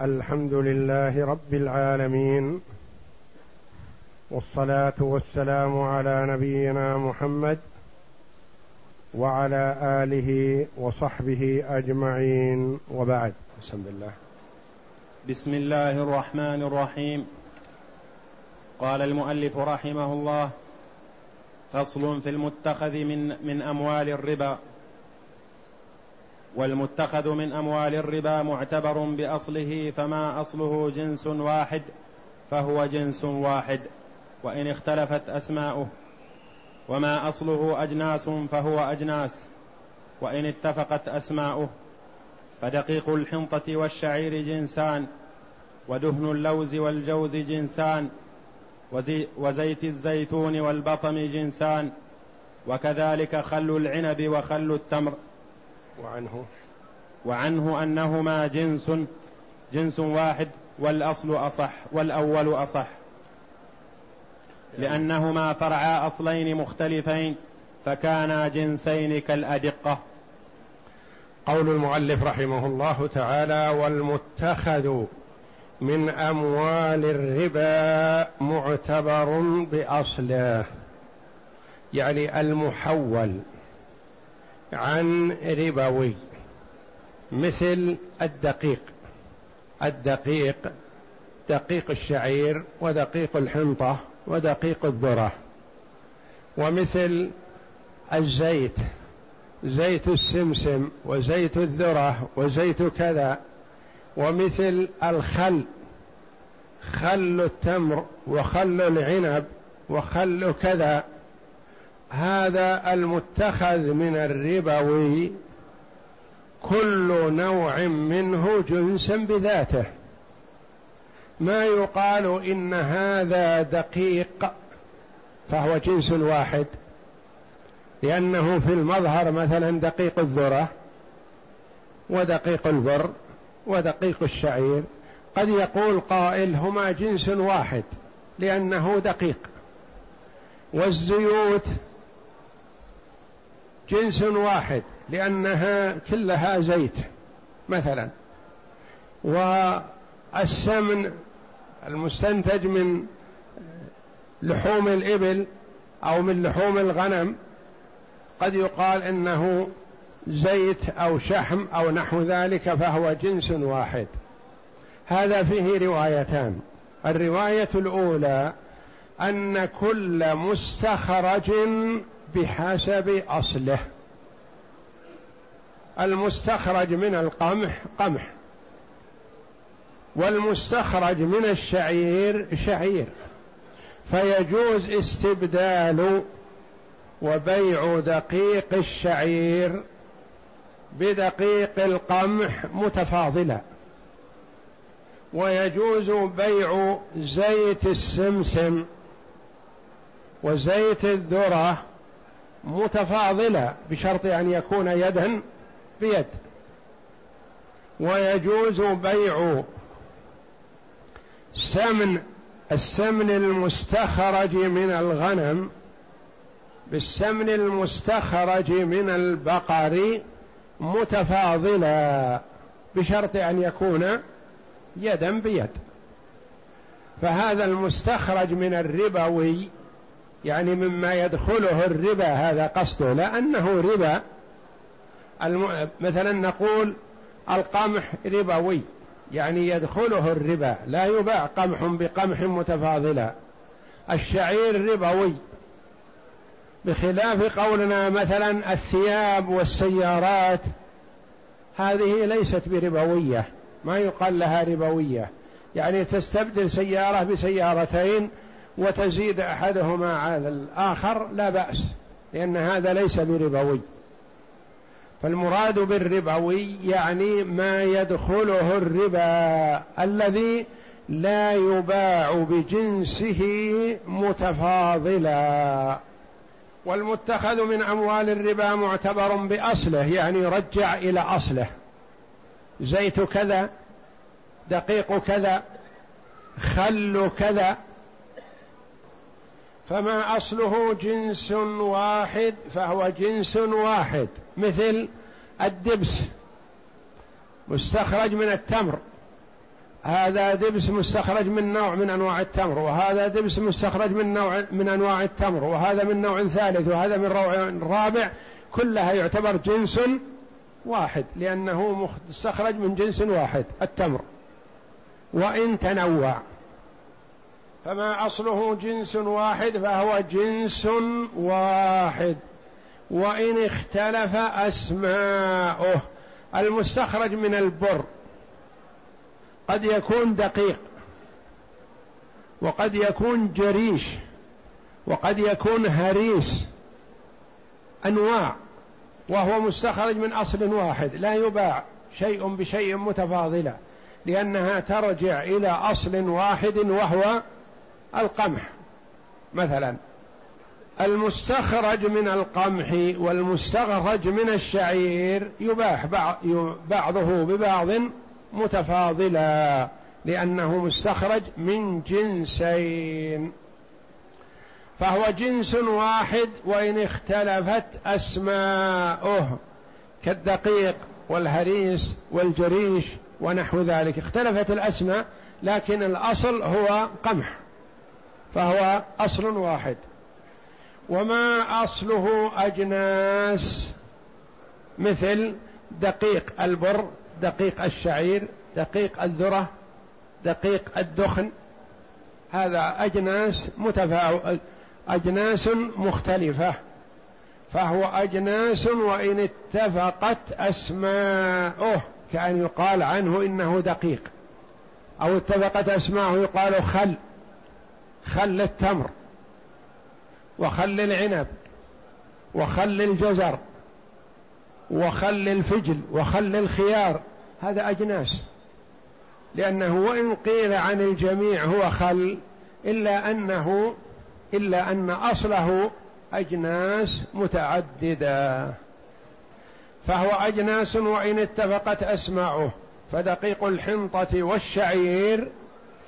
الحمد لله رب العالمين والصلاة والسلام على نبينا محمد وعلى آله وصحبه أجمعين وبعد. بسم الله بسم الله الرحمن الرحيم. قال المؤلف رحمه الله فصل في المتخذ من من أموال الربا. والمتخذ من أموال الربا معتبر بأصله فما أصله جنس واحد فهو جنس واحد وإن اختلفت أسماؤه. وما أصله أجناس فهو أجناس وإن اتفقت أسماؤه. فدقيق الحنطة والشعير جنسان ودهن اللوز والجوز جنسان وزيت الزيتون والبطم جنسان وكذلك خل العنب وخل التمر. وعنه. وعنه أنهما جنس جنس واحد والأصل أصح والأول أصح. لأنهما فرعا أصلين مختلفين فكانا جنسين كالأدقة. قول المؤلف رحمه الله تعالى والمتخذ من أموال الربا معتبر بأصله يعني المحول. عن ربوي مثل الدقيق. الدقيق دقيق الشعير ودقيق الحنطة ودقيق الذرة. ومثل الزيت زيت السمسم وزيت الذرة وزيت كذا. ومثل الخل خل التمر وخل العنب وخل كذا. هذا المتخذ من الربوي كل نوع منه جنسا بذاته. ما يقال إن هذا دقيق فهو جنس واحد لأنه في المظهر مثلا دقيق الذرة ودقيق البر ودقيق الشعير. قد يقول قائل هما جنس واحد لأنه دقيق. والزيوت جنس واحد لأنها كلها زيت مثلا. والسمن المستنتج من لحوم الإبل أو من لحوم الغنم قد يقال إنه زيت أو شحم أو نحو ذلك فهو جنس واحد. هذا فيه روايتان. الرواية الأولى أن كل مستخرج بحسب أصله. المستخرج من القمح قمح والمستخرج من الشعير شعير. فيجوز استبدال وبيع دقيق الشعير بدقيق القمح متفاضلا. ويجوز بيع زيت السمسم وزيت الذرة متفاضلة بشرط أن يكون يدا بيد. ويجوز بيع سمن السمن المستخرج من الغنم بالسمن المستخرج من البقر متفاضلا بشرط أن يكون يدا بيد. فهذا المستخرج من الربوي يعني مما يدخله الربا هذا قصده لأنه ربا. الم... مثلا نقول القمح ربوي يعني يدخله الربا لا يباع قمح بقمح متفاضلا. الشعير ربوي. بخلاف قولنا مثلا الثياب والسيارات هذه ليست بربوية ما يقال لها ربوية. يعني تستبدل سيارة بسيارتين وتزيد أحدهما على الآخر لا بأس لأن هذا ليس بربوي. فالمراد بالربوي يعني ما يدخله الربا الذي لا يباع بجنسه متفاضلا. والمتخذ من أموال الربا معتبر بأصله يعني رجع إلى أصله. زيت كذا دقيق كذا خل كذا فما أصله جنس واحد فهو جنس واحد مثل الدبس مستخرج من التمر. هذا دبس مستخرج من نوع من أنواع التمر وهذا دبس مستخرج من نوع من أنواع التمر وهذا من نوع ثالث وهذا من نوع رابع. كلها يعتبر جنس واحد لأنه مستخرج من جنس واحد التمر. وإن تنوع. فما أصله جنس واحد فهو جنس واحد. وإن اختلف أسماؤه. المستخرج من البر. قد يكون دقيق. وقد يكون جريش. وقد يكون هريس. أنواع. وهو مستخرج من أصل واحد. لا يباع شيء بشيء متفاضلا لأنها ترجع إلى أصل واحد وهو القمح مثلا المستخرج من القمح والمستخرج من الشعير يباح بعضه ببعض متفاضلا لأنه مستخرج من جنسين. فهو جنس واحد وإن اختلفت أسماؤه كالدقيق والهريس والجريش ونحو ذلك. اختلفت الأسماء لكن الأصل هو قمح. فهو أصل واحد. وما أصله أجناس مثل دقيق البر دقيق الشعير دقيق الذرة دقيق الدخن. هذا أجناس متفاو أجناس مختلفة. فهو أجناس وإن اتفقت أسماؤه كأن يقال عنه إنه دقيق. أو اتفقت أسماؤه يقال خل. خل التمر وخل العنب وخل الجزر وخل الفجل وخل الخيار هذا أجناس. لأنه وإن قيل عن الجميع هو خل إلا أنه إلا أن أصله أجناس متعددة. فهو أجناس وإن اتفقت أسماؤه فدقيق الحنطة والشعير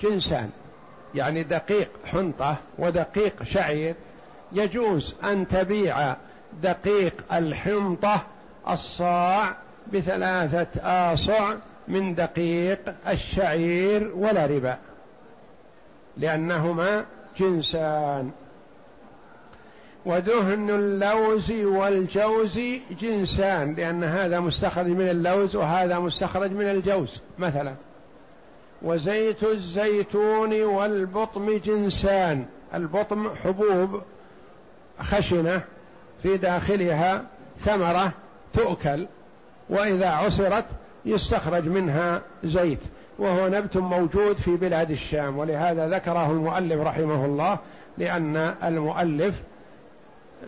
جنسان. يعني دقيق حنطة ودقيق شعير يجوز أن تبيع دقيق الحنطة الصاع بثلاثة آصع من دقيق الشعير ولا ربا لأنهما جنسان. ودهن اللوز والجوز جنسان لأن هذا مستخرج من اللوز وهذا مستخرج من الجوز مثلا. وزيت الزيتون والبطم جنسان. البطم حبوب خشنة في داخلها ثمرة تؤكل وإذا عصرت يستخرج منها زيت. وهو نبت موجود في بلاد الشام ولهذا ذكره المؤلف رحمه الله لأن المؤلف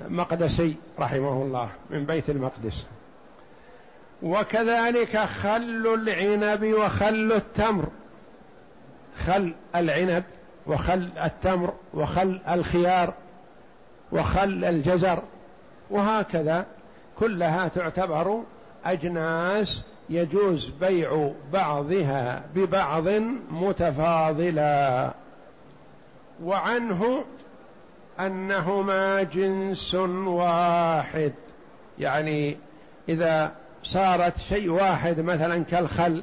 مقدسي رحمه الله من بيت المقدس. وكذلك خل العنب وخل التمر. خل العنب وخل التمر وخل الخيار وخل الجزر وهكذا كلها تعتبر أجناس يجوز بيع بعضها ببعض متفاضلا. وعنه أنهما جنس واحد. يعني إذا صارت شيء واحد مثلا كالخل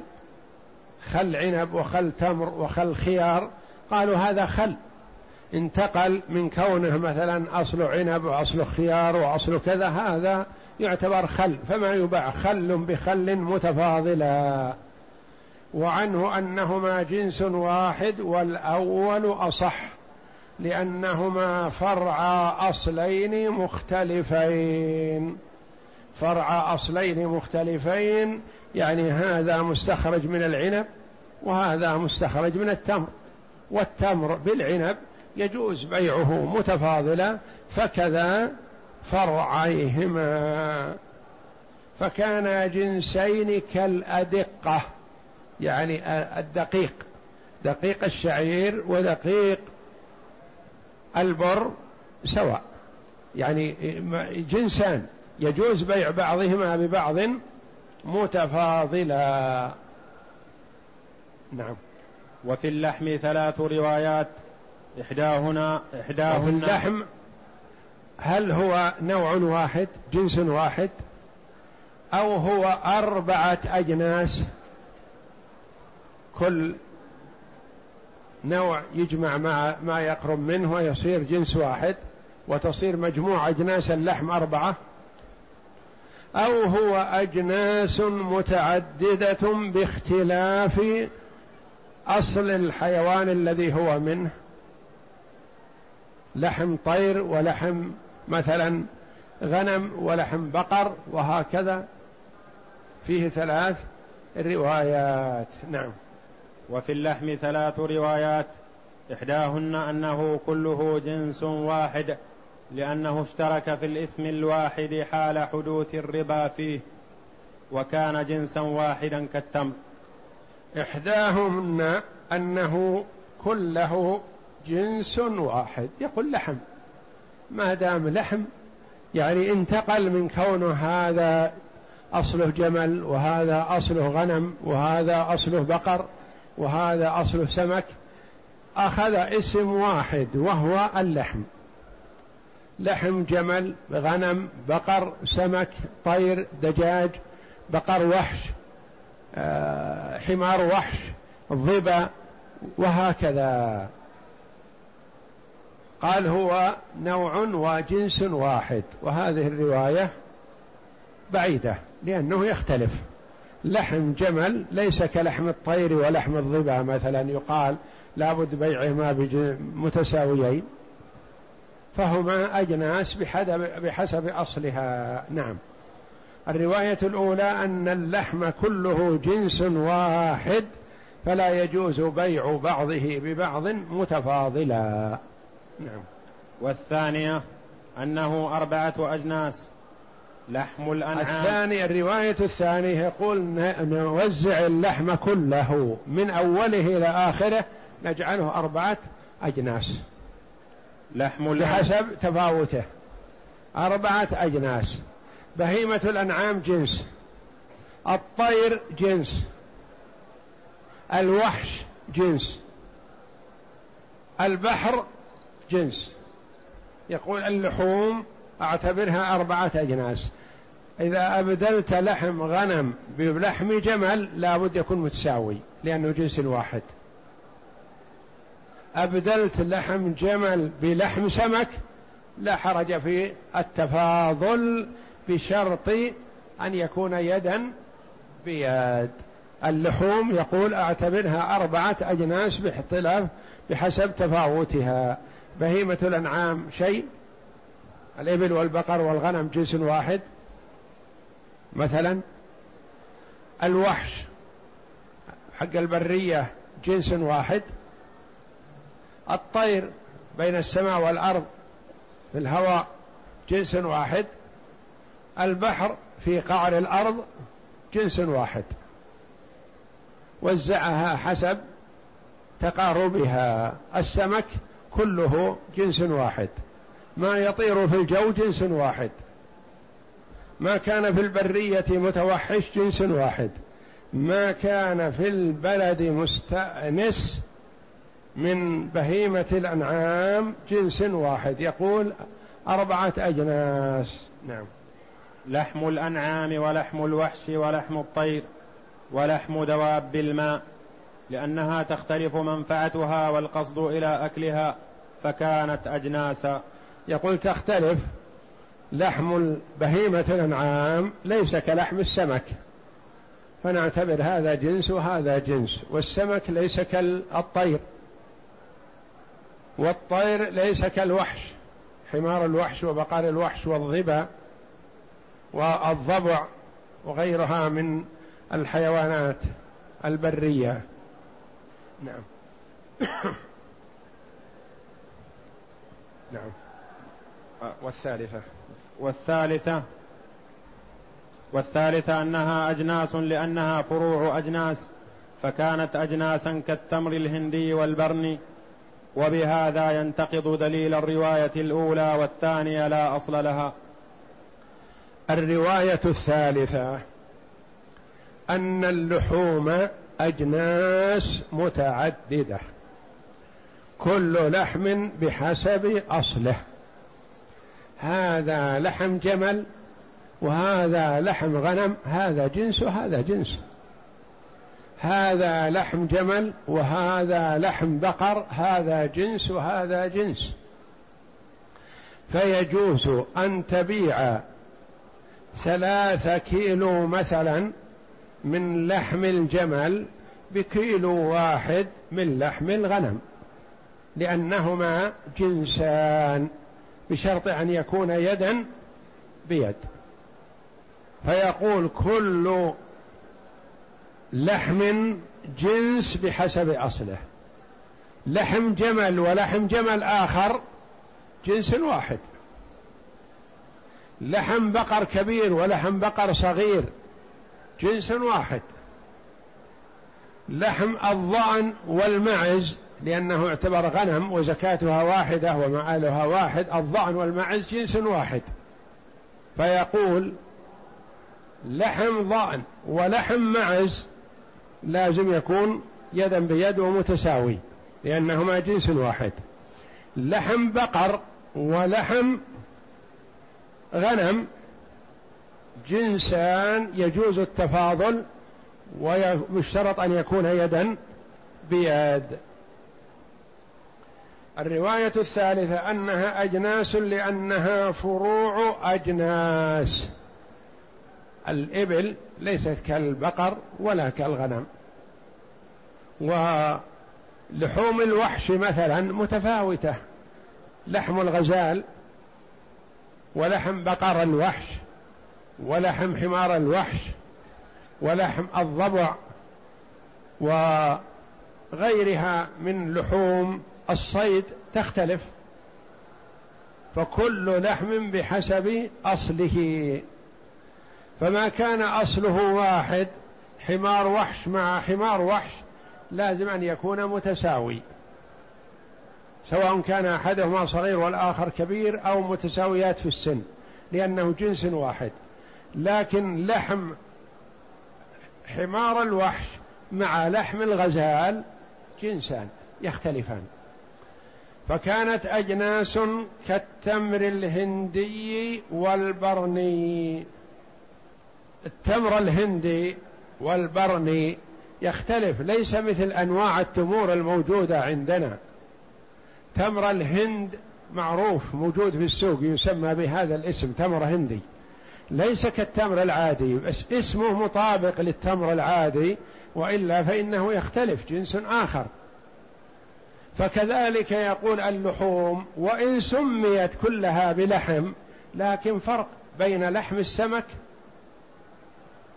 خل عنب وخل تمر وخل خيار. قالوا هذا خل. انتقل من كونه مثلا أصل عنب وأصل خيار وأصل كذا هذا يعتبر خل. فما يباع؟ خل بخل متفاضلا وعنه أنهما جنس واحد والأول أصح لأنهما فرع أصلين مختلفين. فرع أصلين مختلفين يعني هذا مستخرج من العنب وهذا مستخرج من التمر والتمر بالعنب يجوز بيعه متفاضلا فكذا فرعيهما. فكان جنسين كالأدقة يعني الدقيق دقيق الشعير ودقيق البر سواء يعني جنسان يجوز بيع بعضهما ببعض متفاضلا. نعم. وفي اللحم ثلاث روايات. إحداهن إحداهن وفي اللحم هل هو نوع واحد؟ جنس واحد. أو هو أربعة أجناس. كل نوع يجمع مع ما يقرب منه ويصير جنس واحد. وتصير مجموع أجناس اللحم أربعة. أو هو أجناس متعددة باختلاف أصل الحيوان الذي هو منه. لحم طير ولحم مثلا غنم ولحم بقر وهكذا. فيه ثلاث روايات. نعم. وفي اللحم ثلاث روايات. إحداهن أنه كله جنس واحد. لأنه اشترك في الإثم الواحد حال حدوث الربا فيه وكان جنسا واحدا كالتمر. إحداهن أنه كله جنس واحد يقول لحم. ما دام لحم يعني انتقل من كونه هذا أصله جمل وهذا أصله غنم وهذا أصله بقر وهذا أصله سمك أخذ اسم واحد وهو اللحم. لحم جمل غنم بقر سمك طير دجاج بقر وحش آه، حمار وحش ظبا وهكذا. قال هو نوع وجنس واحد وهذه الرواية بعيدة لأنه يختلف. لحم جمل ليس كلحم الطير ولحم الظبا مثلا يقال لابد بيعهما متساويين. فهما أجناس بحسب أصلها. نعم. الرواية الأولى أن اللحم كله جنس واحد فلا يجوز بيع بعضه ببعض متفاضلا. نعم. والثانية أنه أربعة أجناس. لحم الأنعام. الثاني الرواية الثانية يقول نوزع اللحم كله من أوله إلى آخره نجعله أربعة أجناس. لحم بحسب تفاوته. أربعة أجناس. بهيمة الأنعام جنس. الطير جنس. الوحش جنس. البحر جنس. يقول اللحوم أعتبرها أربعة أجناس. إذا أبدلت لحم غنم بلحم جمل لابد يكون متساوي لأنه جنس واحد. أبدلت لحم جمل بلحم سمك لا حرج في التفاضل بشرط أن يكون يدا بيد. اللحوم يقول أعتبرها أربعة أجناس باختلاف بحسب تفاوتها. بهيمة الأنعام شيء؟ الإبل والبقر والغنم جنس واحد. مثلا الوحش حق البرية جنس واحد. الطير بين السماء والأرض في الهواء جنس واحد البحر في قعر الأرض جنس واحد. وزعها حسب تقاربها. السمك كله جنس واحد. ما يطير في الجو جنس واحد. ما كان في البرية متوحش جنس واحد. ما كان في البلد مستأنس من بهيمة الأنعام جنس واحد. يقول أربعة أجناس. نعم. لحم الأنعام ولحم الوحش ولحم الطير ولحم دواب الماء لأنها تختلف منفعتها والقصد إلى أكلها فكانت أجناسا. يقول تختلف. لحم بهيمة الأنعام ليس كلحم السمك. فنعتبر هذا جنس وهذا جنس والسمك ليس كالطير. والطير ليس كالوحش حمار الوحش وبقر الوحش والظبا والضبع وغيرها من الحيوانات البرية. نعم. نعم. والثالثة. والثالثة. والثالثة أنها أجناس لأنها فروع أجناس فكانت أجناسا كالتمر الهندي والبرني وبهذا ينتقض دليل الرواية الأولى والثانية لا أصل لها. الرواية الثالثة أن اللحوم أجناس متعددة كل لحم بحسب أصله. هذا لحم جمل وهذا لحم غنم هذا جنس وهذا جنس. هذا لحم جمل وهذا لحم بقر هذا جنس وهذا جنس. فيجوز أن تبيع ثلاثة كيلو مثلا من لحم الجمل بكيلو واحد من لحم الغنم لأنهما جنسان بشرط أن يكون يدا بيد. فيقول كل لحم جنس بحسب أصله. لحم جمل ولحم جمل آخر جنس واحد. لحم بقر كبير ولحم بقر صغير جنس واحد. لحم الضأن والمعز لأنه يعتبر غنم وزكاتها واحدة ومعالها واحد الضأن والمعز جنس واحد. فيقول لحم ضأن ولحم معز لازم يكون يدا بيد ومتساوي لأنهما جنس واحد. لحم بقر ولحم غنم جنسان يجوز التفاضل ويشترط أن يكون يدا بيد. الرواية الثالثة أنها أجناس لأنها فروع أجناس. الإبل ليست كالبقر ولا كالغنم. ولحوم الوحش مثلا متفاوتة. لحم الغزال ولحم بقر الوحش ولحم حمار الوحش ولحم الضبع وغيرها من لحوم الصيد تختلف. فكل لحم بحسب أصله. فما كان أصله واحد حمار وحش مع حمار وحش لازم أن يكون متساوي. سواء كان أحدهما صغير والآخر كبير أو متساويات في السن لأنه جنس واحد. لكن لحم حمار الوحش مع لحم الغزال جنسان يختلفان. فكانت أجناس كالتمر الهندي والبرني. التمر الهندي والبرني يختلف ليس مثل أنواع التمور الموجودة عندنا. تمر الهند معروف موجود في السوق يسمى بهذا الاسم تمر هندي. ليس كالتمر العادي بس اسمه مطابق للتمر العادي وإلا فإنه يختلف جنس آخر. فكذلك يقول اللحوم وإن سميت كلها بلحم لكن فرق بين لحم السمك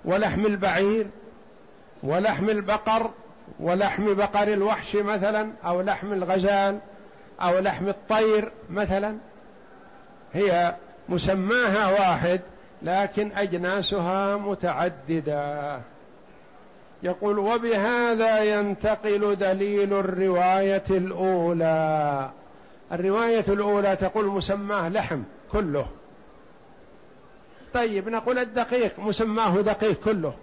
ولحم البعير ولحم البقر ولحم بقر الوحش مثلا أو لحم الغزال أو لحم الطير مثلا. هي مسماها واحد لكن أجناسها متعددة. يقول وبهذا ينتقل دليل الرواية الأولى. الرواية الأولى تقول مسماه لحم كله. طيب نقول الدقيق مسماه دقيق كله.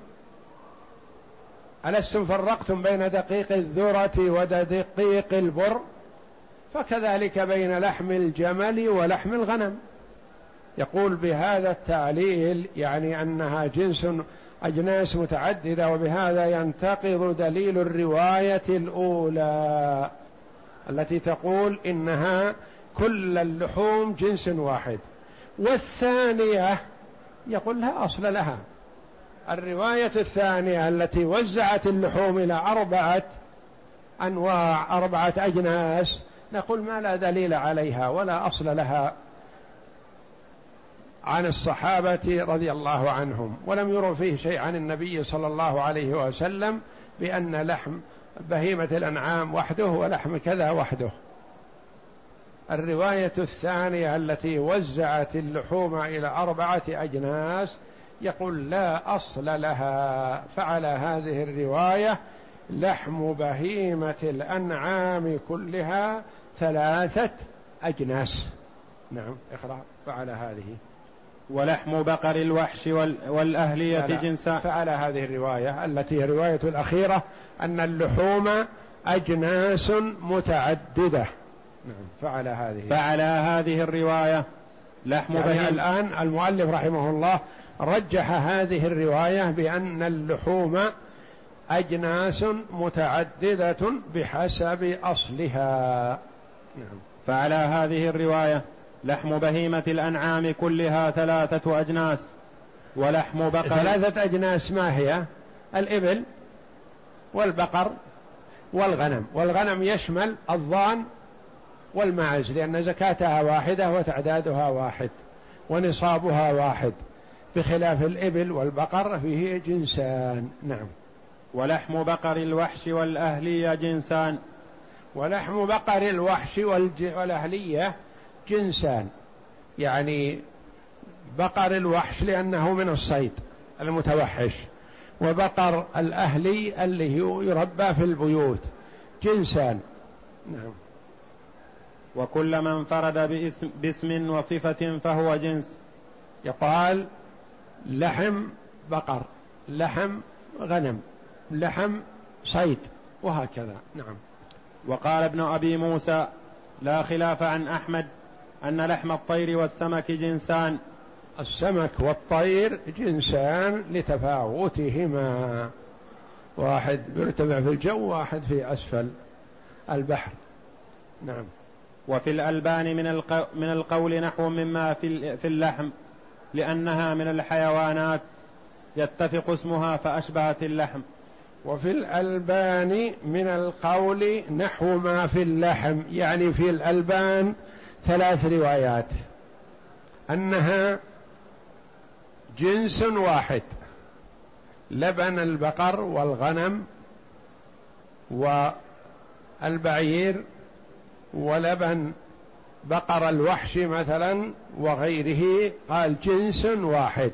ألستم فرقتم بين دقيق الذرة ودقيق البر؟ فكذلك بين لحم الجمل ولحم الغنم. يقول بهذا التعليل يعني أنها جنس أجناس متعددة وبهذا ينتقض دليل الرواية الأولى التي تقول إنها كل اللحوم جنس واحد. والثانية يقول لا أصل لها. الرواية الثانية التي وزعت اللحوم إلى أربعة أنواع أربعة أجناس نقول ما لا دليل عليها ولا أصل لها. عن الصحابة رضي الله عنهم ولم يروا فيه شيء عن النبي صلى الله عليه وسلم بأن لحم بهيمة الأنعام وحده ولحم كذا وحده. الرواية الثانية التي وزعت اللحوم إلى أربعة أجناس يقول لا أصل لها فعلى هذه الرواية لحم بهيمة الأنعام كلها ثلاثة أجناس. نعم اقرأ فعلى هذه. ولحم بقر الوحش والأهلية جنسا. فعلى هذه الرواية التي هي رواية الأخيرة أن اللحوم أجناس متعددة. نعم فعلى هذه. فعلى هذه الرواية. لحم يعني بهيم. الآن المؤلف رحمه الله رجح هذه الرواية بأن اللحوم أجناس متعددة بحسب أصلها. نعم. فعلى هذه الرواية. لحم بهيمة الأنعام كلها ثلاثة أجناس. ولحم بقر. ثلاثة أجناس ما هي؟ الإبل والبقر والغنم. والغنم يشمل الضان والمعز لأن زكاتها واحدة وتعدادها واحد ونصابها واحد بخلاف الإبل والبقر فيه جنسان. نعم. ولحم بقر الوحش والأهلية جنسان. ولحم بقر الوحش والأهلية جنسان. يعني بقر الوحش لأنه من الصيد المتوحش وبقر الأهلي اللي يربى في البيوت جنسان. نعم. وكل من فرد باسم, باسم وصفة فهو جنس. يقال لحم بقر لحم غنم لحم صيد وهكذا. نعم. وقال ابن أبي موسى لا خلاف عن أحمد أن لحم الطير والسمك جنسان. السمك والطير جنسان لتفاوتهما. واحد يرتفع في الجو واحد في أسفل البحر. نعم. وفي الألبان من من القول نحو مما في في اللحم لأنها من الحيوانات يتفق اسمها فأشبهت اللحم. وفي الألبان من القول نحو ما في اللحم يعني في الألبان ثلاث روايات. أنها جنس واحد لبن البقر والغنم والبعير ولبن بقر الوحش مثلا وغيره قال جنس واحد.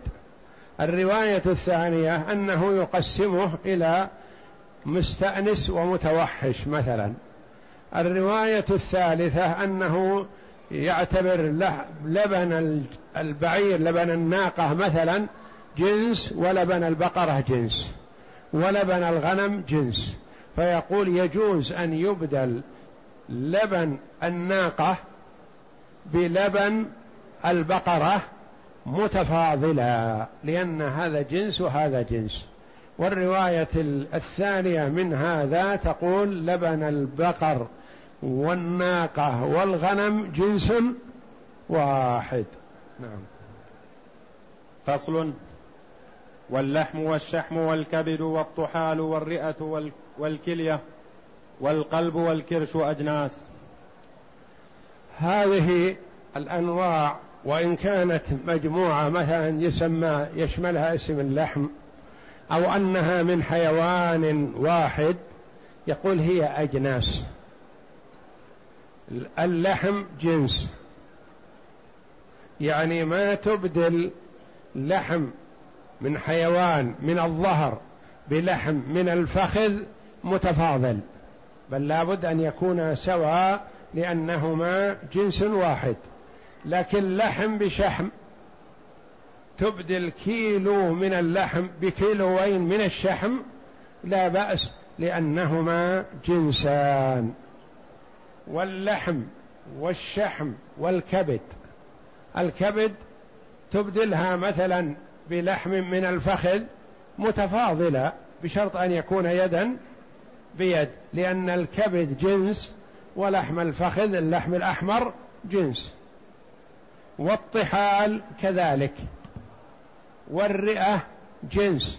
الرواية الثانية أنه يقسمه إلى مستأنس ومتوحش مثلا. الرواية الثالثة أنه يعتبر لبن البعير لبن الناقة مثلا جنس ولبن البقرة جنس ولبن الغنم جنس. فيقول يجوز أن يبدل لبن الناقة بلبن البقرة متفاضلا لأن هذا جنس وهذا جنس. والرواية الثانية من هذا تقول لبن البقر والناقة والغنم جنس واحد. نعم. فصل. واللحم والشحم والكبد والطحال والرئة والكلية. والقلب والكرش أجناس. هذه الأنواع وإن كانت مجموعة مثلا يسمى يشملها اسم اللحم أو أنها من حيوان واحد يقول هي أجناس. اللحم جنس. يعني ما تبدل لحم من حيوان من الظهر بلحم من الفخذ متفاضل. بل لابد أن يكون سواء لأنهما جنس واحد. لكن لحم بشحم تبدل كيلو من اللحم بكيلوين من الشحم لا بأس لأنهما جنسان. واللحم والشحم والكبد. الكبد تبدلها مثلا بلحم من الفخذ متفاضلة بشرط أن يكون يدا بيد لأن الكبد جنس ولحم الفخذ اللحم الأحمر جنس. والطحال كذلك. والرئة جنس.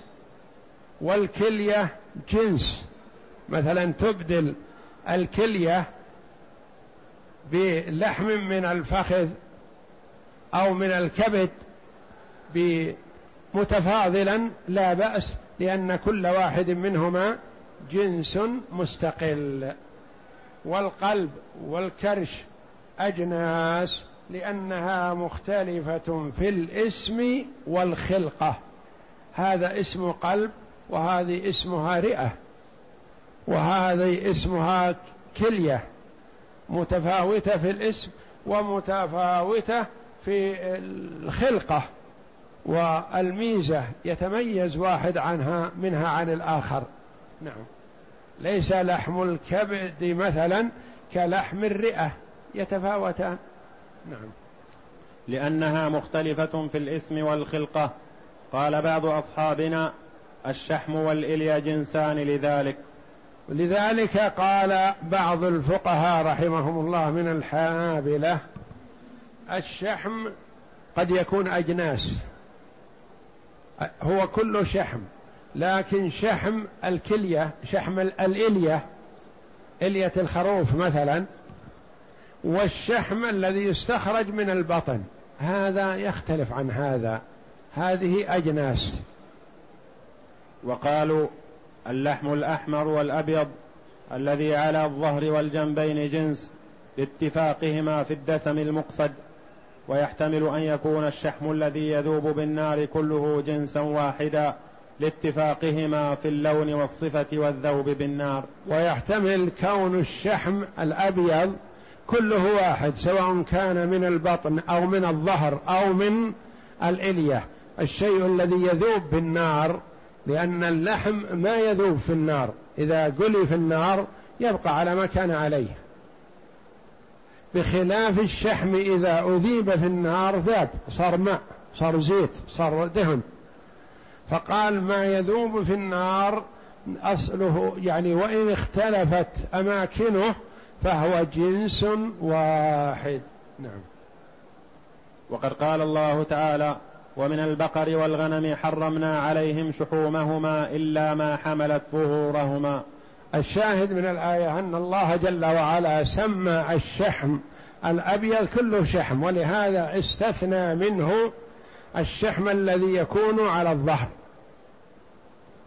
والكلية جنس. مثلا تبدل الكلية بلحم من الفخذ أو من الكبد متفاضلا لا بأس لأن كل واحد منهما جنس مستقل والقلب والكرش أجناس لأنها مختلفة في الاسم والخلقة. هذا اسم قلب وهذه اسمها رئة وهذه اسمها كلية متفاوتة في الاسم ومتفاوتة في الخلقة والميزة يتميز واحد عنها منها عن الآخر. نعم. ليس لحم الكبد مثلا كلحم الرئة يتفاوتان. نعم. لأنها مختلفة في الاسم والخلقة. قال بعض أصحابنا الشحم والإليا جنسان لذلك. لذلك قال بعض الفقهاء رحمهم الله من الحنابلة الشحم قد يكون أجناس. هو كله شحم. لكن شحم الكلية شحم الإلية إلية الخروف مثلا والشحم الذي يستخرج من البطن هذا يختلف عن هذا. هذه أجناس. وقالوا اللحم الأحمر والأبيض الذي على الظهر والجنبين جنس لاتفاقهما في الدسم المقصد ويحتمل أن يكون الشحم الذي يذوب بالنار كله جنسا واحدا. لاتفاقهما في اللون والصفة والذوب بالنار. ويحتمل كون الشحم الأبيض كله واحد سواء كان من البطن أو من الظهر أو من الإلية. الشيء الذي يذوب بالنار لأن اللحم ما يذوب في النار. إذا قلي في النار يبقى على ما كان عليه. بخلاف الشحم إذا أذيب في النار ذاب صار ماء صار زيت صار دهن. فقال ما يذوب في النار أصله يعني وإن اختلفت أماكنه فهو جنس واحد. نعم. وقد قال الله تعالى ومن البقر والغنم حرمنا عليهم شحومهما إلا ما حملت ظهورهما. الشاهد من الآية أن الله جل وعلا سمى الشحم الأبيض كله شحم ولهذا استثنى منه الشحم الذي يكون على الظهر.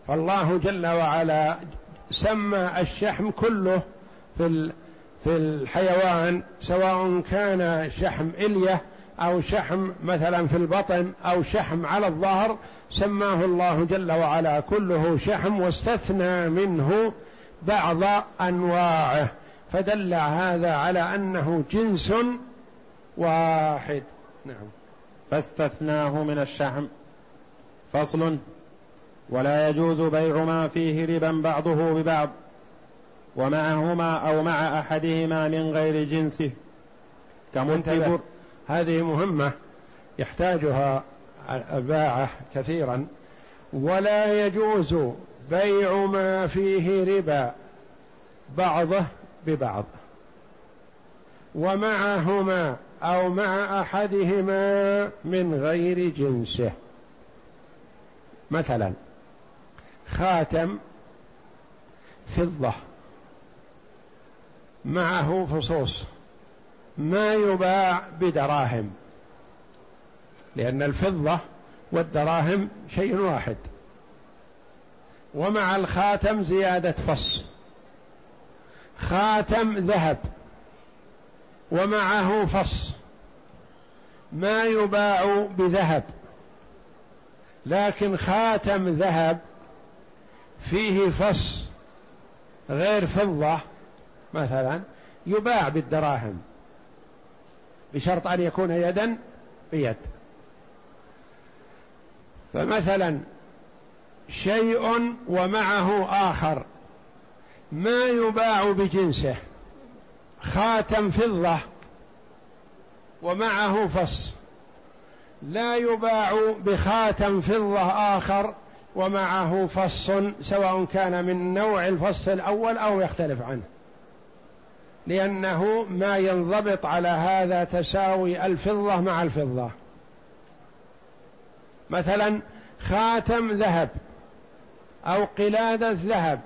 فالله جل وعلا سمى الشحم كله في في الحيوان سواء كان شحم إلية أو شحم مثلا في البطن أو شحم على الظهر سماه الله جل وعلا كله شحم واستثنى منه بعض أنواعه. فدل هذا على أنه جنس واحد. نعم. فاستثناه من الشحم. فصل. ولا يجوز بيع ما فيه ربا بعضه ببعض ومعهما أو مع أحدهما من غير جنسه. كمنتبه هذه مهمة يحتاجها الباعة كثيرا. ولا يجوز بيع ما فيه ربا بعضه ببعض. ومعهما أو مع أحدهما من غير جنسه. مثلا خاتم فضة معه فصوص ما يباع بدراهم لأن الفضة والدراهم شيء واحد. ومع الخاتم زيادة فص خاتم ذهب ومعه فص. ما يباع بذهب لكن خاتم ذهب فيه فص غير فضة مثلا يباع بالدراهم بشرط أن يكون يدا بيد. فمثلا شيء ومعه آخر ما يباع بجنسه خاتم فضة ومعه فص. لا يباع بخاتم فضة آخر ومعه فص سواء كان من نوع الفص الأول أو يختلف عنه. لأنه ما ينضبط على هذا تساوي الفضة مع الفضة. مثلا خاتم ذهب أو قلادة ذهب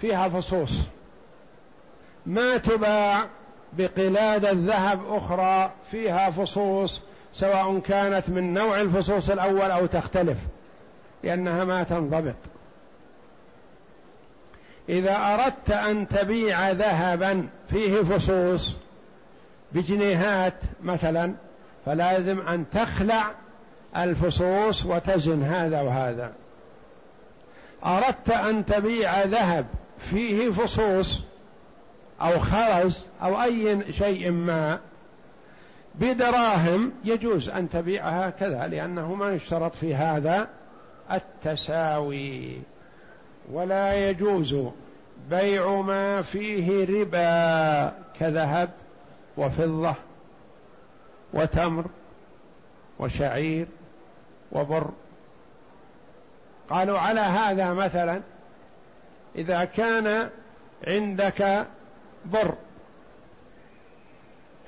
فيها فصوص. ما تباع بقلادة ذهب أخرى فيها فصوص سواء كانت من نوع الفصوص الأول أو تختلف. لأنها ما تنضبط. إذا أردت أن تبيع ذهبا فيه فصوص بجنيهات مثلا فلازم أن تخلع الفصوص وتزن هذا وهذا. أردت أن تبيع ذهب فيه فصوص أو خرز أو أي شيء ما بدراهم يجوز أن تبيعها كذا لأنه ما يشترط في هذا. التساوي ولا يجوز بيع ما فيه ربا كذهب وفضة وتمر وشعير وبر. قالوا على هذا مثلا إذا كان عندك بر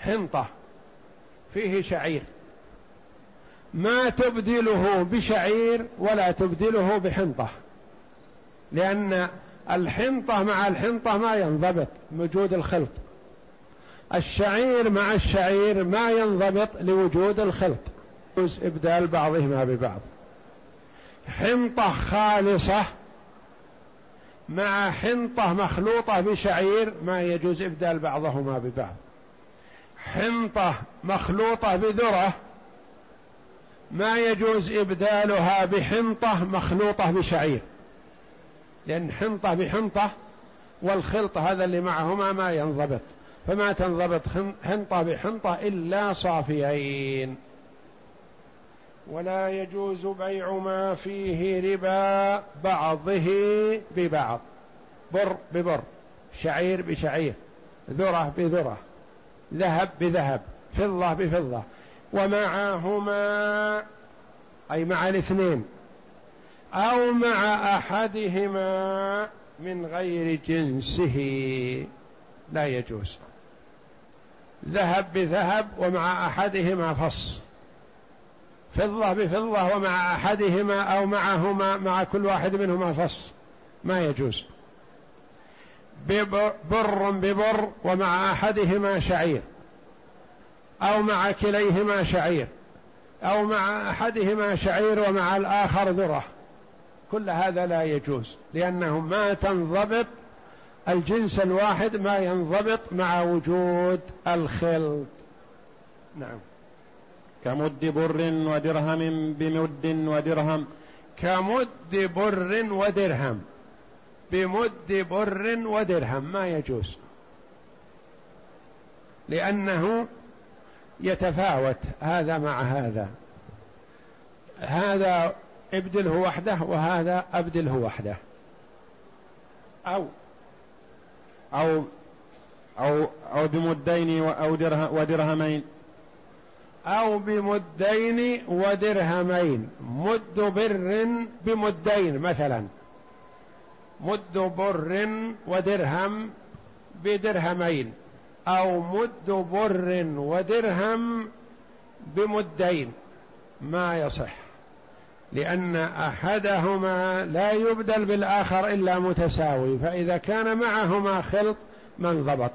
حنطة فيه شعير ما تبدله بشعير ولا تبدله بحنطة. لأن الحنطة مع الحنطة ما ينضبط وجود الخلط. الشعير مع الشعير ما ينضبط لوجود الخلط. يجوز إبدال بعضهما ببعض. حنطة خالصة مع حنطة مخلوطة بشعير ما يجوز إبدال بعضهما ببعض. حنطة مخلوطة بذرة ما يجوز إبدالها بحنطة مخلوطة بشعير. لأن حنطة بحنطة والخلط هذا اللي معهما ما ينضبط. فما تنضبط حنطة بحنطة إلا صافيين. ولا يجوز بيع ما فيه ربا بعضه ببعض. بر ببر شعير بشعير ذرة بذرة ذهب بذهب فضة بفضة. ومعهما أي مع الاثنين أو مع أحدهما من غير جنسه. لا يجوز. ذهب بذهب ومع أحدهما فص. فضة بفضة ومع أحدهما أو معهما مع كل واحد منهما فص. ما يجوز. بر ببر ومع أحدهما شعير. أو مع كليهما شعير أو مع أحدهما شعير ومع الآخر ذرة. كل هذا لا يجوز لأنه ما تنضبط الجنس الواحد ما ينضبط مع وجود الخلط نعم. كمد بر ودرهم بمد ودرهم. كمد بر ودرهم. بمد بر ودرهم. ما يجوز. لأنه يتفاوت هذا مع هذا. هذا ابدله وحده وهذا أبدله وحده. أو أو أو أو بمدين أو درهم ودرهمين. أو بمدين ودرهمين. مد بر بمدين مثلا. مد بر ودرهم بدرهمين. أو مد بر ودرهم بمدين. ما يصح لأن أحدهما لا يبدل بالآخر إلا متساوي فإذا كان معهما خلط ما انضبط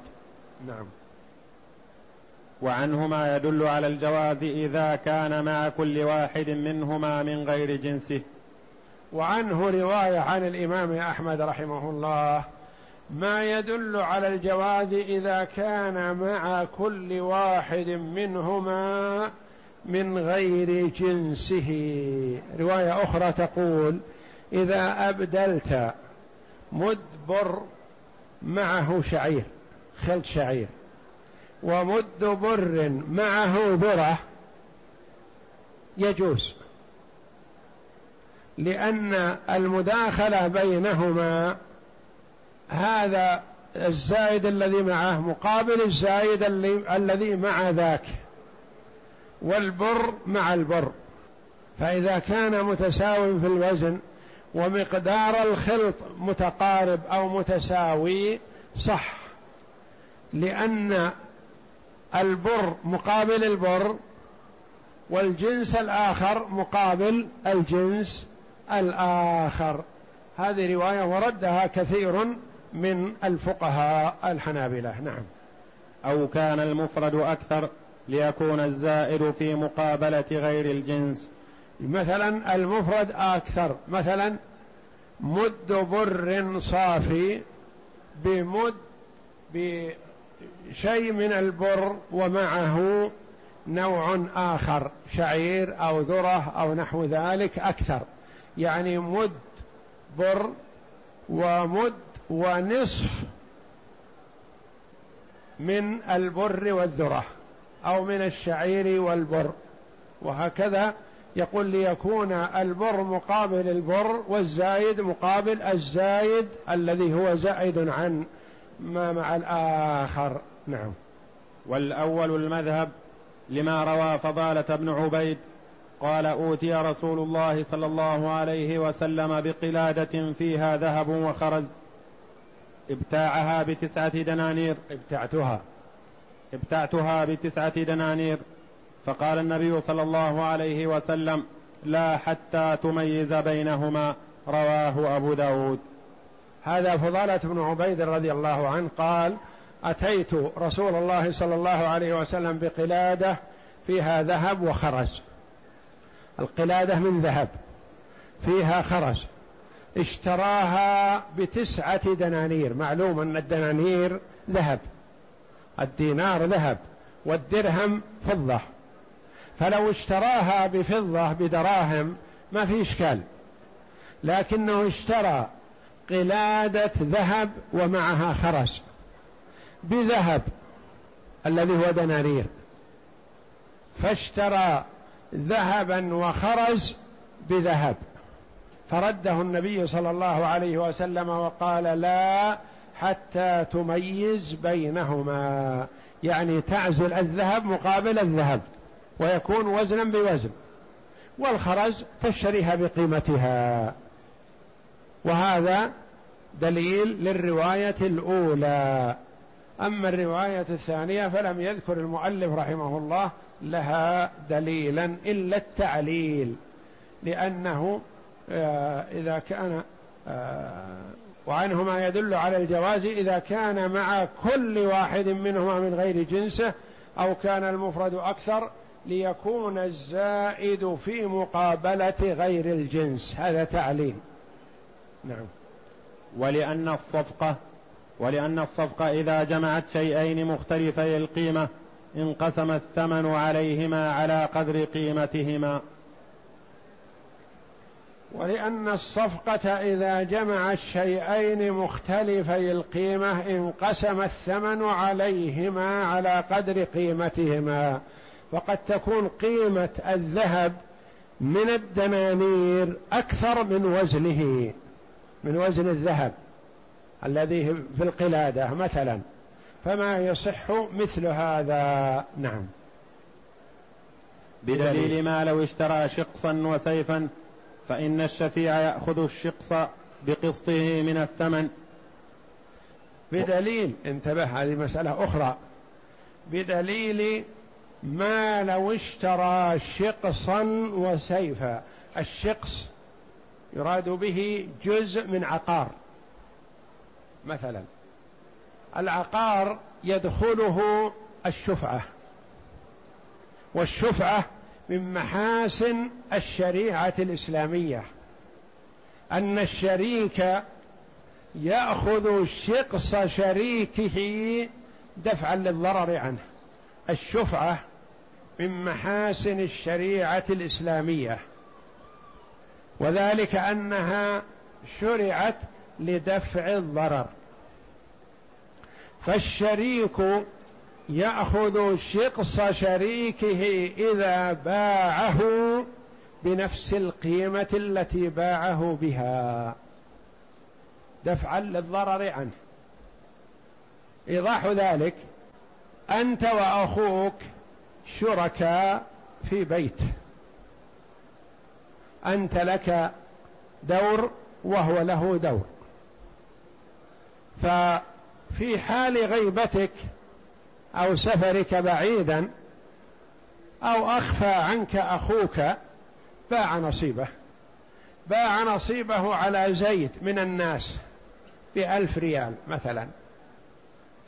نعم. وعنهما يدل على الجواز إذا كان مع كل واحد منهما من غير جنسه. وعنه رواية عن الإمام أحمد رحمه الله ما يدل على الجواز إذا كان مع كل واحد منهما من غير جنسه. رواية أخرى تقول إذا أبدلت مدبر معه شعير خلط شعير ومد بر معه ذرة يجوز. لأن المداخلة بينهما هذا الزايد الذي معه مقابل الزايد الذي مع ذاك. والبر مع البر. فإذا كان متساوي في الوزن ومقدار الخلط متقارب أو متساوي صح. لأن البر مقابل البر والجنس الآخر مقابل الجنس الآخر. هذه رواية وردها كثير من الفقهاء الحنابلة نعم. أو كان المفرد أكثر ليكون الزائد في مقابلة غير الجنس. مثلا المفرد أكثر مثلا مد بر صافي بمد بشيء من البر ومعه نوع آخر شعير أو ذرة أو نحو ذلك أكثر. يعني مد بر ومد ونصف من البر والذرة أو من الشعير والبر. وهكذا يقول ليكون البر مقابل البر والزايد مقابل الزايد الذي هو زائد عن ما مع الآخر. نعم. والأول المذهب لما روى فضالة بن عبيد قال أوتي رسول الله صلى الله عليه وسلم بقلادة فيها ذهب وخرز. ابتاعها بتسعة دنانير. ابتعتها. ابتعتها بتسعة دنانير. فقال النبي صلى الله عليه وسلم لا حتى تميز بينهما. رواه أبو داود. هذا فضالة بن عبيد رضي الله عنه قال أتيت رسول الله صلى الله عليه وسلم بقلادة فيها ذهب وخرز. القلادة من ذهب فيها خرز. اشتراها بتسعة دنانير. معلوم أن الدنانير ذهب. الدينار ذهب. والدرهم فضة. فلو اشتراها بفضة بدراهم ما في إشكال. لكنه اشترى قلادة ذهب ومعها خرز بذهب الذي هو دنانير. فاشترى ذهبا وخرز بذهب. فرده النبي صلى الله عليه وسلم وقال لا حتى تميز بينهما. يعني تعزل الذهب مقابل الذهب ويكون وزنا بوزن والخرز تشتريها بقيمتها. وهذا دليل للرواية الأولى. أما الرواية الثانية فلم يذكر المؤلف رحمه الله لها دليلا إلا التعليل لأنه آه، إذا كان آه، وعنه ما يدل على الجواز إذا كان مع كل واحد منهما من غير جنسه أو كان المفرد أكثر ليكون الزائد في مقابلة غير الجنس. هذا تعليل نعم. ولأن الصفقة ولأن الصفقة إذا جمعت شيئين مختلفي القيمة انقسم الثمن عليهما على قدر قيمتهما. ولأن الصفقة إذا جمع الشيئين مختلفي القيمة انقسم الثمن عليهما على قدر قيمتهما. فقد تكون قيمة الذهب من الدنانير أكثر من وزنه من وزن الذهب الذي في القلادة مثلا. فما يصح مثل هذا؟ نعم. بدليل. ما لو اشترى شقصا وسيفا فإن الشفيع يأخذ الشقص بقسطه من الثمن. بدليل انتبه هذه مسألة أخرى. بدليل ما لو اشترى شقصا وسيفا. الشقص يراد به جزء من عقار مثلا. العقار يدخله الشفعة والشفعة من محاسن الشريعة الإسلامية أن الشريك يأخذ شقص شريكه دفعا للضرر عنه. الشفعة من محاسن الشريعة الإسلامية وذلك أنها شرعت لدفع الضرر. فالشريك يأخذ شقص شريكه إذا باعه بنفس القيمة التي باعه بها. دفعا للضرر عنه. إيضاح ذلك أنت وأخوك شركاء في بيت. أنت لك دور وهو له دور. ففي حال غيبتك أو سفرك بعيدا أو أخفى عنك أخوك باع نصيبه. باع نصيبه على زيد من الناس بألف ريال مثلا.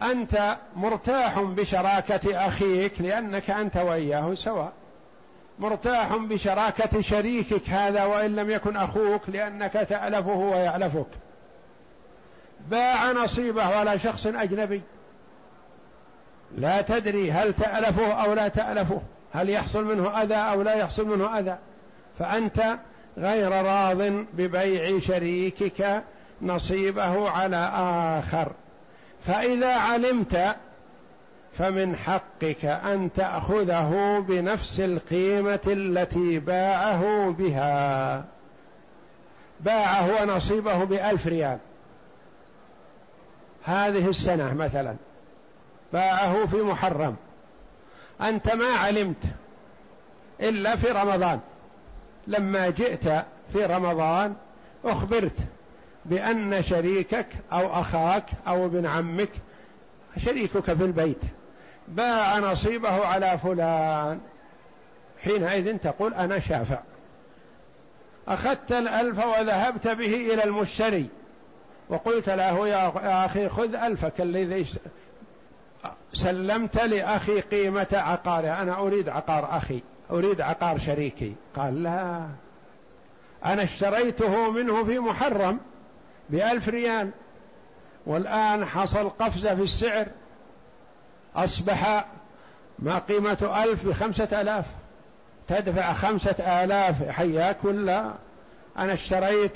أنت مرتاح بشراكة أخيك لأنك أنت وإياه سواء. مرتاح بشراكة شريكك هذا وإن لم يكن أخوك لأنك تألفه ويألفك. باع نصيبه على شخص أجنبي. لا تدري هل تألفه أو لا تألفه. هل يحصل منه أذى أو لا يحصل منه أذى. فأنت غير راض ببيع شريكك نصيبه على آخر. فإذا علمت فمن حقك أن تأخذه بنفس القيمة التي باعه بها. باعه نصيبه بألف ريال. هذه السنة مثلا. باعه في محرم. أنت ما علمت إلا في رمضان. لما جئت في رمضان أخبرت بأن شريكك أو أخاك أو ابن عمك شريكك في البيت باع نصيبه على فلان. حينئذ تقول أنا شافع. أخذت الألف وذهبت به إلى المشتري وقلت له يا أخي خذ ألفك الذي سلمت لأخي قيمة عقاره أنا أريد عقار أخي. أريد عقار شريكي. قال لا. أنا اشتريته منه في محرم بألف ريال. والآن حصل قفزة في السعر. أصبح ما قيمة ألف بخمسة آلاف. تدفع خمسة آلاف. حياك ولا أنا اشتريت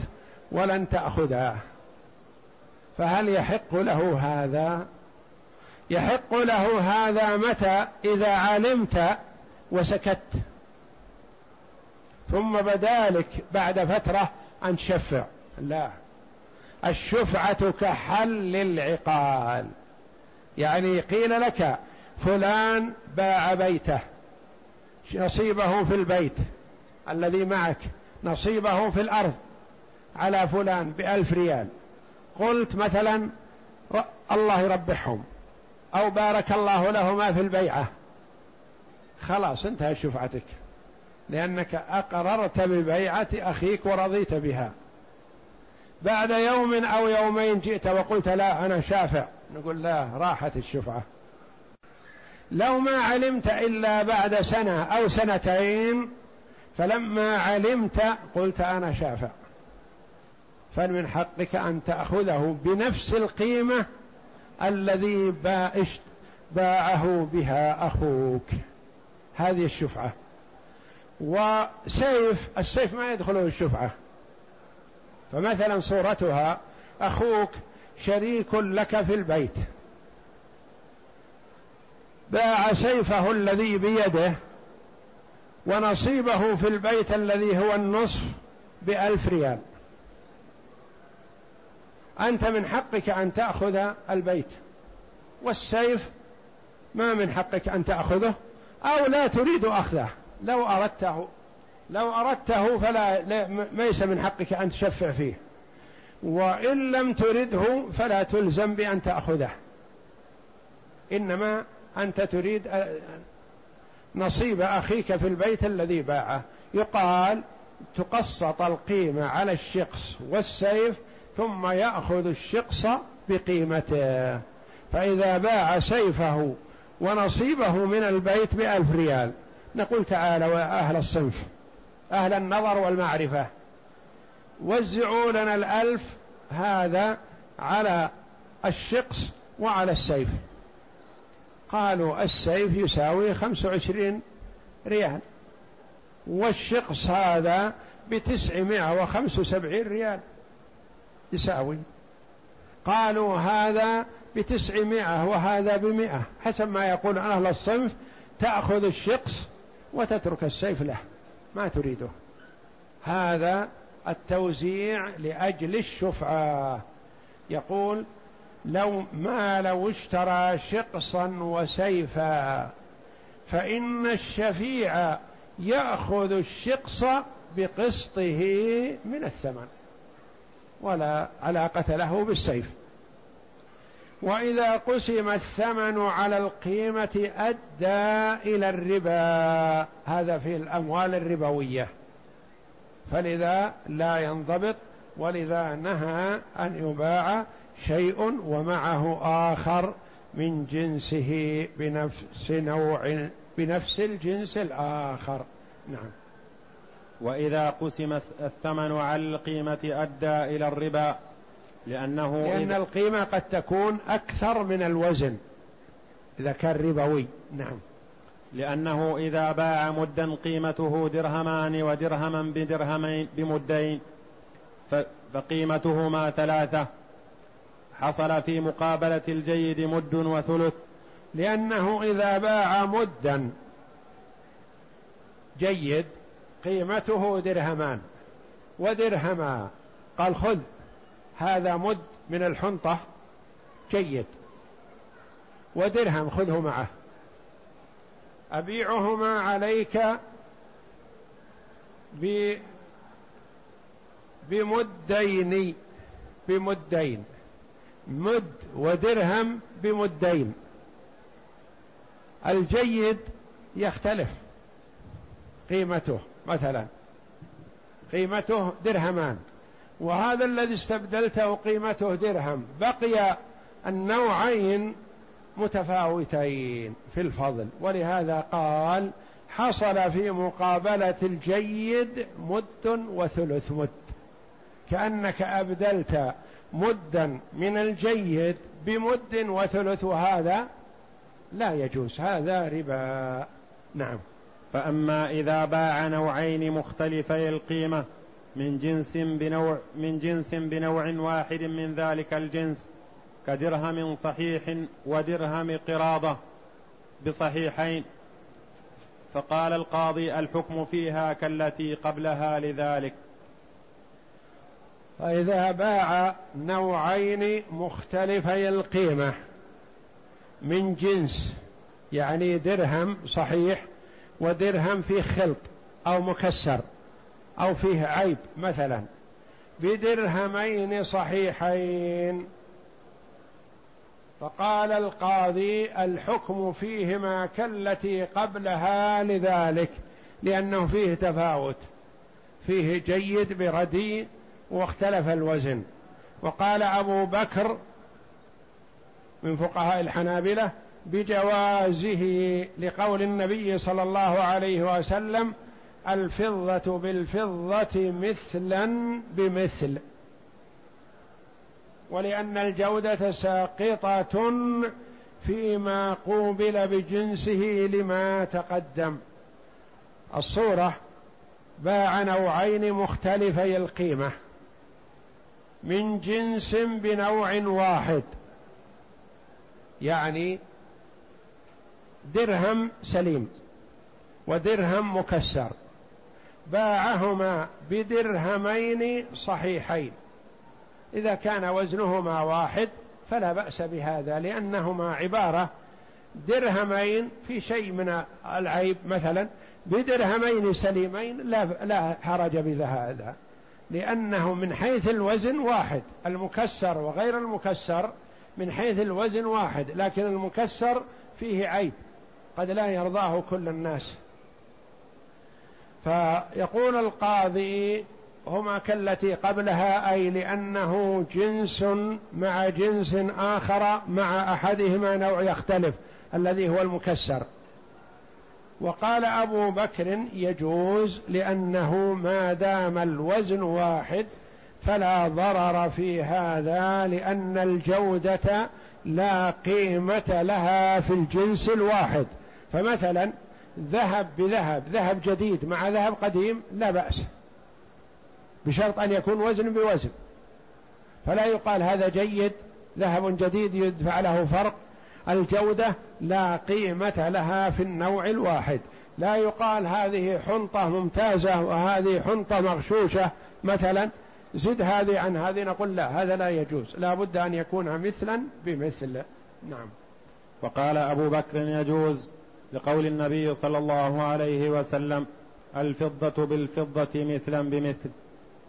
ولن تأخذها فهل يحق له هذا؟ يحق له هذا متى؟ إذا علمت وسكت. ثم بدالك بعد فترة أن تشفع. لا. الشفعة كحل العقال. يعني قيل لك فلان باع بيته. نصيبه في البيت. الذي معك. نصيبه في الأرض. على فلان بألف ريال. قلت مثلا الله يربحهم. أو بارك الله لهما في البيعة. خلاص انتهى شفعتك. لأنك أقررت ببيعة أخيك ورضيت بها. بعد يوم أو يومين جئت وقلت لا أنا شافع. نقول لا راحت الشفعة. لو ما علمت إلا بعد سنة أو سنتين فلما علمت قلت أنا شافع. فمن حقك أن تأخذه بنفس القيمة الذي باعه بها أخوك. هذه الشفعة. وسيف السيف ما يدخله الشفعة. فمثلا صورتها أخوك شريك لك في البيت. باع سيفه الذي بيده ونصيبه في البيت الذي هو النصف بألف ريال. أنت من حقك أن تأخذ البيت. والسيف ما من حقك أن تأخذه أو لا تريد أخذه. لو أردته لو أردته فلا ليس من حقك أن تشفع فيه. وإن لم ترده فلا تلزم بأن تأخذه. إنما أنت تريد نصيب أخيك في البيت الذي باعه. يقال تقسط القيمة على الشقص والسيف ثم يأخذ الشقص بقيمته. فإذا باع سيفه ونصيبه من البيت بألف ريال. نقول تعالوا يا أهل الصنف أهل النظر والمعرفة وزعوا لنا الألف هذا على الشقص وعلى السيف. قالوا السيف يساوي خمس وعشرين ريال والشقص هذا بتسعمائة وخمس وسبعين ريال. يساوي قالوا هذا بتسعمائة وهذا بمئة حسب ما يقول أهل الصنف تأخذ الشقص وتترك السيف له ما تريده. هذا التوزيع لأجل الشفعة. يقول لو ما لو اشترى شقصا وسيفا فإن الشفيع يأخذ الشقص بقسطه من الثمن. ولا علاقة له بالسيف. وإذا قسم الثمن على القيمة أدى إلى الربا. هذا في الأموال الربوية. فلذا لا ينضبط ولذا نهى أن يباع شيء ومعه آخر من جنسه بنفس نوع بنفس الجنس الآخر. نعم. وإذا قسم الثمن على القيمة أدى إلى الربا لأنه لأن إذا القيمة قد تكون أكثر من الوزن إذا كان ربوي. نعم. لأنه إذا باع مدا قيمته درهمان ودرهما بدرهمين بمدين فقيمتهما ثلاثة. حصل في مقابلة الجيد مد وثلث. لأنه إذا باع مدا جيد قيمته درهمان. ودرهما. قال خذ هذا مد من الحنطة. جيد. ودرهم خذه معه. أبيعهما عليك بمدين بمدين. مد ودرهم بمدين. الجيد يختلف قيمته. مثلا قيمته درهمان وهذا الذي استبدلته قيمته درهم بقي النوعين متفاوتين في الفضل. ولهذا قال حصل في مقابلة الجيد مد وثلث مد. كأنك أبدلت مدا من الجيد بمد وثلث وهذا لا يجوز هذا ربا. نعم. فأما إذا باع نوعين مختلفي القيمة من جنس بنوع من جنس بنوع واحد من ذلك الجنس كدرهم صحيح ودرهم قراضة بصحيحين. فقال القاضي الحكم فيها كالتي قبلها لذلك. فإذا باع نوعين مختلفي القيمة من جنس يعني درهم صحيح ودرهم فيه خلط أو مكسر أو فيه عيب مثلا. بدرهمين صحيحين. فقال القاضي الحكم فيهما كالتي قبلها لذلك لأنه فيه تفاوت. فيه جيد برديء واختلف الوزن. وقال أبو بكر من فقهاء الحنابلة بجوازه لقول النبي صلى الله عليه وسلم الفضة بالفضة مثلا بمثل. ولأن الجودة ساقطة فيما قوبل بجنسه لما تقدم. الصورة باع نوعين مختلفي القيمة. من جنس بنوع واحد. يعني درهم سليم ودرهم مكسر. باعهما بدرهمين صحيحين. إذا كان وزنهما واحد فلا بأس بهذا لأنهما عبارة. درهمين في شيء من العيب مثلا بدرهمين سليمين لا لا حرج بهذا لأنه من حيث الوزن واحد. المكسر وغير المكسر من حيث الوزن واحد لكن المكسر فيه عيب. قد لا يرضاه كل الناس. فيقول القاضي هما كالتي قبلها أي لأنه جنس مع جنس آخر مع أحدهما نوع يختلف الذي هو المكسر. وقال أبو بكر يجوز لأنه ما دام الوزن واحد فلا ضرر في هذا لأن الجودة لا قيمة لها في الجنس الواحد. فمثلا ذهب بذهب ذهب جديد مع ذهب قديم لا بأس. بشرط أن يكون وزن بوزن. فلا يقال هذا جيد ذهب جديد يدفع له فرق. الجودة لا قيمة لها في النوع الواحد. لا يقال هذه حنطة ممتازة وهذه حنطة مغشوشة. مثلا زد هذه عن هذه نقول لا هذا لا يجوز. لا بد أن يكون مثلا بمثل. نعم. وقال أبو بكر يجوز لقول النبي صلى الله عليه وسلم الفضة بالفضة مثلا بمثل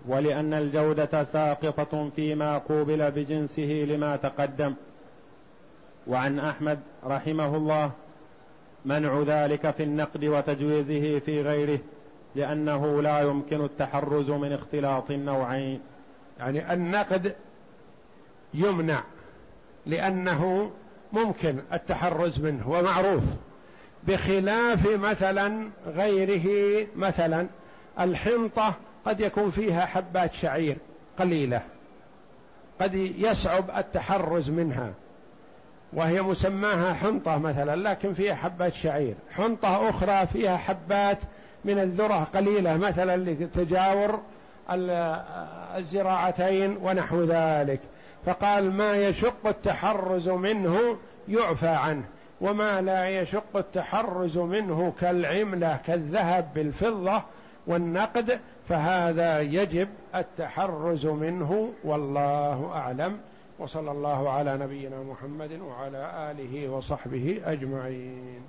ولأن الجودة ساقطة فيما قوبل بجنسه لما تقدم. وعن أحمد رحمه الله منع ذلك في النقد وتجويزه في غيره لأنه لا يمكن التحرز من اختلاط النوعين. يعني النقد يمنع لأنه ممكن التحرز منه ومعروف. بخلاف مثلا غيره مثلا الحنطة قد يكون فيها حبات شعير قليلة قد يصعب التحرز منها وهي مسماها حنطة مثلا لكن فيها حبات شعير. حنطة أخرى فيها حبات من الذرة قليلة مثلا لتجاور الزراعتين ونحو ذلك. فقال ما يشق التحرز منه يعفى عنه. وما لا يشق التحرز منه كالعملة كالذهب بالفضة والنقد فهذا يجب التحرز منه والله أعلم. وصلى الله على نبينا محمد وعلى آله وصحبه أجمعين.